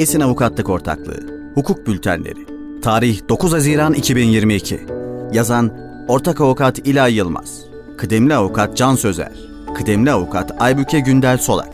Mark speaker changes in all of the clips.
Speaker 1: Esin Avukatlık Ortaklığı Hukuk Bültenleri Tarih 9 Haziran 2022 Yazan Ortak Avukat İlay Yılmaz Kıdemli Avukat Can Sözer Kıdemli Avukat Aybüke Gündel Solak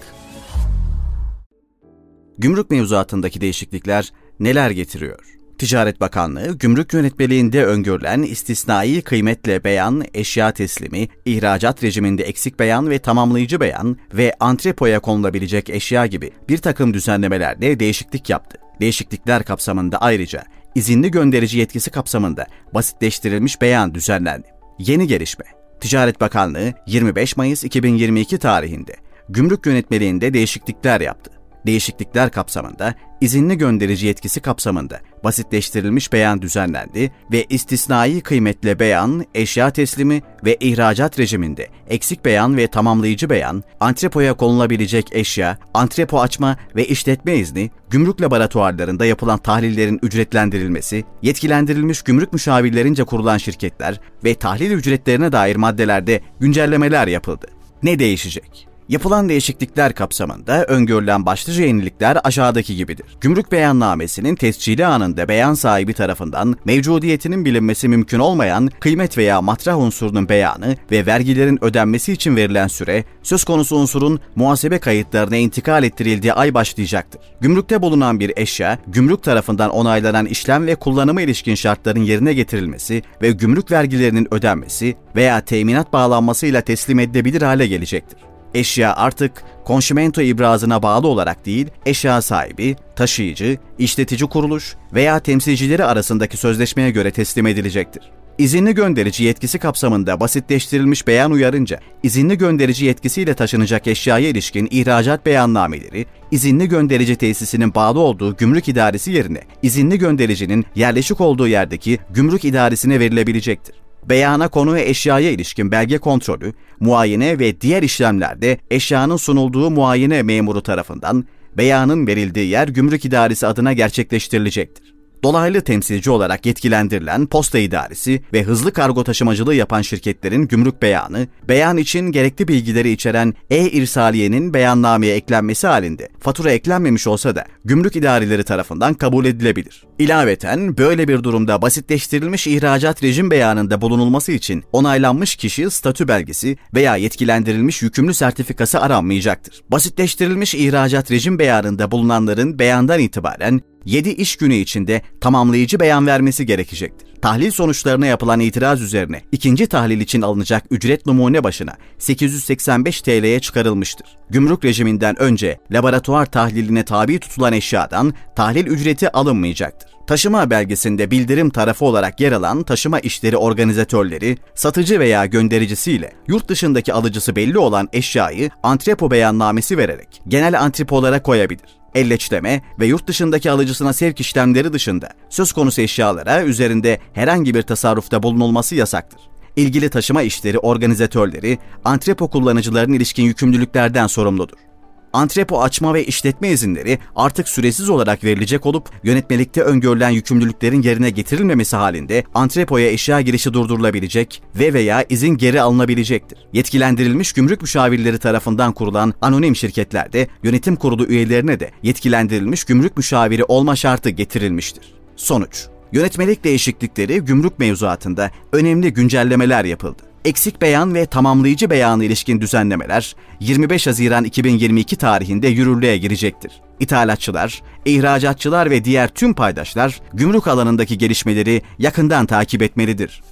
Speaker 1: Gümrük mevzuatındaki değişiklikler neler getiriyor? Ticaret Bakanlığı, gümrük yönetmeliğinde öngörülen istisnai kıymetle beyan, eşya teslimi, ihracat rejiminde eksik beyan ve tamamlayıcı beyan ve antrepoya konulabilecek eşya gibi bir takım düzenlemelerde değişiklik yaptı. Değişiklikler kapsamında ayrıca izinli gönderici yetkisi kapsamında basitleştirilmiş beyan düzenlendi. Yeni gelişme. Ticaret Bakanlığı 25 Mayıs 2022 tarihinde gümrük yönetmeliğinde değişiklikler yaptı değişiklikler kapsamında izinli gönderici yetkisi kapsamında basitleştirilmiş beyan düzenlendi ve istisnai kıymetle beyan, eşya teslimi ve ihracat rejiminde eksik beyan ve tamamlayıcı beyan, antrepoya konulabilecek eşya, antrepo açma ve işletme izni, gümrük laboratuvarlarında yapılan tahlillerin ücretlendirilmesi, yetkilendirilmiş gümrük müşavirlerince kurulan şirketler ve tahlil ücretlerine dair maddelerde güncellemeler yapıldı. Ne değişecek? Yapılan değişiklikler kapsamında öngörülen başlıca yenilikler aşağıdaki gibidir. Gümrük beyannamesinin tescili anında beyan sahibi tarafından mevcudiyetinin bilinmesi mümkün olmayan kıymet veya matrah unsurunun beyanı ve vergilerin ödenmesi için verilen süre, söz konusu unsurun muhasebe kayıtlarına intikal ettirildiği ay başlayacaktır. Gümrükte bulunan bir eşya, gümrük tarafından onaylanan işlem ve kullanıma ilişkin şartların yerine getirilmesi ve gümrük vergilerinin ödenmesi veya teminat bağlanmasıyla teslim edilebilir hale gelecektir. Eşya artık konşimento ibrazına bağlı olarak değil, eşya sahibi, taşıyıcı, işletici kuruluş veya temsilcileri arasındaki sözleşmeye göre teslim edilecektir. İzinli gönderici yetkisi kapsamında basitleştirilmiş beyan uyarınca, izinli gönderici yetkisiyle taşınacak eşyaya ilişkin ihracat beyannameleri, izinli gönderici tesisinin bağlı olduğu gümrük idaresi yerine, izinli göndericinin yerleşik olduğu yerdeki gümrük idaresine verilebilecektir beyana konu ve eşyaya ilişkin belge kontrolü, muayene ve diğer işlemlerde eşyanın sunulduğu muayene memuru tarafından beyanın verildiği yer gümrük idaresi adına gerçekleştirilecektir dolaylı temsilci olarak yetkilendirilen posta idaresi ve hızlı kargo taşımacılığı yapan şirketlerin gümrük beyanı, beyan için gerekli bilgileri içeren e-irsaliyenin beyannameye eklenmesi halinde fatura eklenmemiş olsa da gümrük idareleri tarafından kabul edilebilir. İlaveten böyle bir durumda basitleştirilmiş ihracat rejim beyanında bulunulması için onaylanmış kişi statü belgesi veya yetkilendirilmiş yükümlü sertifikası aranmayacaktır. Basitleştirilmiş ihracat rejim beyanında bulunanların beyandan itibaren 7 iş günü içinde tamamlayıcı beyan vermesi gerekecektir. Tahlil sonuçlarına yapılan itiraz üzerine ikinci tahlil için alınacak ücret numune başına 885 TL'ye çıkarılmıştır. Gümrük rejiminden önce laboratuvar tahliline tabi tutulan eşyadan tahlil ücreti alınmayacaktır. Taşıma belgesinde bildirim tarafı olarak yer alan taşıma işleri organizatörleri, satıcı veya göndericisiyle yurt dışındaki alıcısı belli olan eşyayı antrepo beyannamesi vererek genel antrepolara koyabilir elleçleme ve yurt dışındaki alıcısına sevk işlemleri dışında söz konusu eşyalara üzerinde herhangi bir tasarrufta bulunulması yasaktır. İlgili taşıma işleri organizatörleri, antrepo kullanıcıların ilişkin yükümlülüklerden sorumludur antrepo açma ve işletme izinleri artık süresiz olarak verilecek olup yönetmelikte öngörülen yükümlülüklerin yerine getirilmemesi halinde antrepoya eşya girişi durdurulabilecek ve veya izin geri alınabilecektir. Yetkilendirilmiş gümrük müşavirleri tarafından kurulan anonim şirketlerde yönetim kurulu üyelerine de yetkilendirilmiş gümrük müşaviri olma şartı getirilmiştir. Sonuç Yönetmelik değişiklikleri gümrük mevzuatında önemli güncellemeler yapıldı eksik beyan ve tamamlayıcı beyanı ilişkin düzenlemeler 25 Haziran 2022 tarihinde yürürlüğe girecektir. İthalatçılar, ihracatçılar ve diğer tüm paydaşlar gümrük alanındaki gelişmeleri yakından takip etmelidir.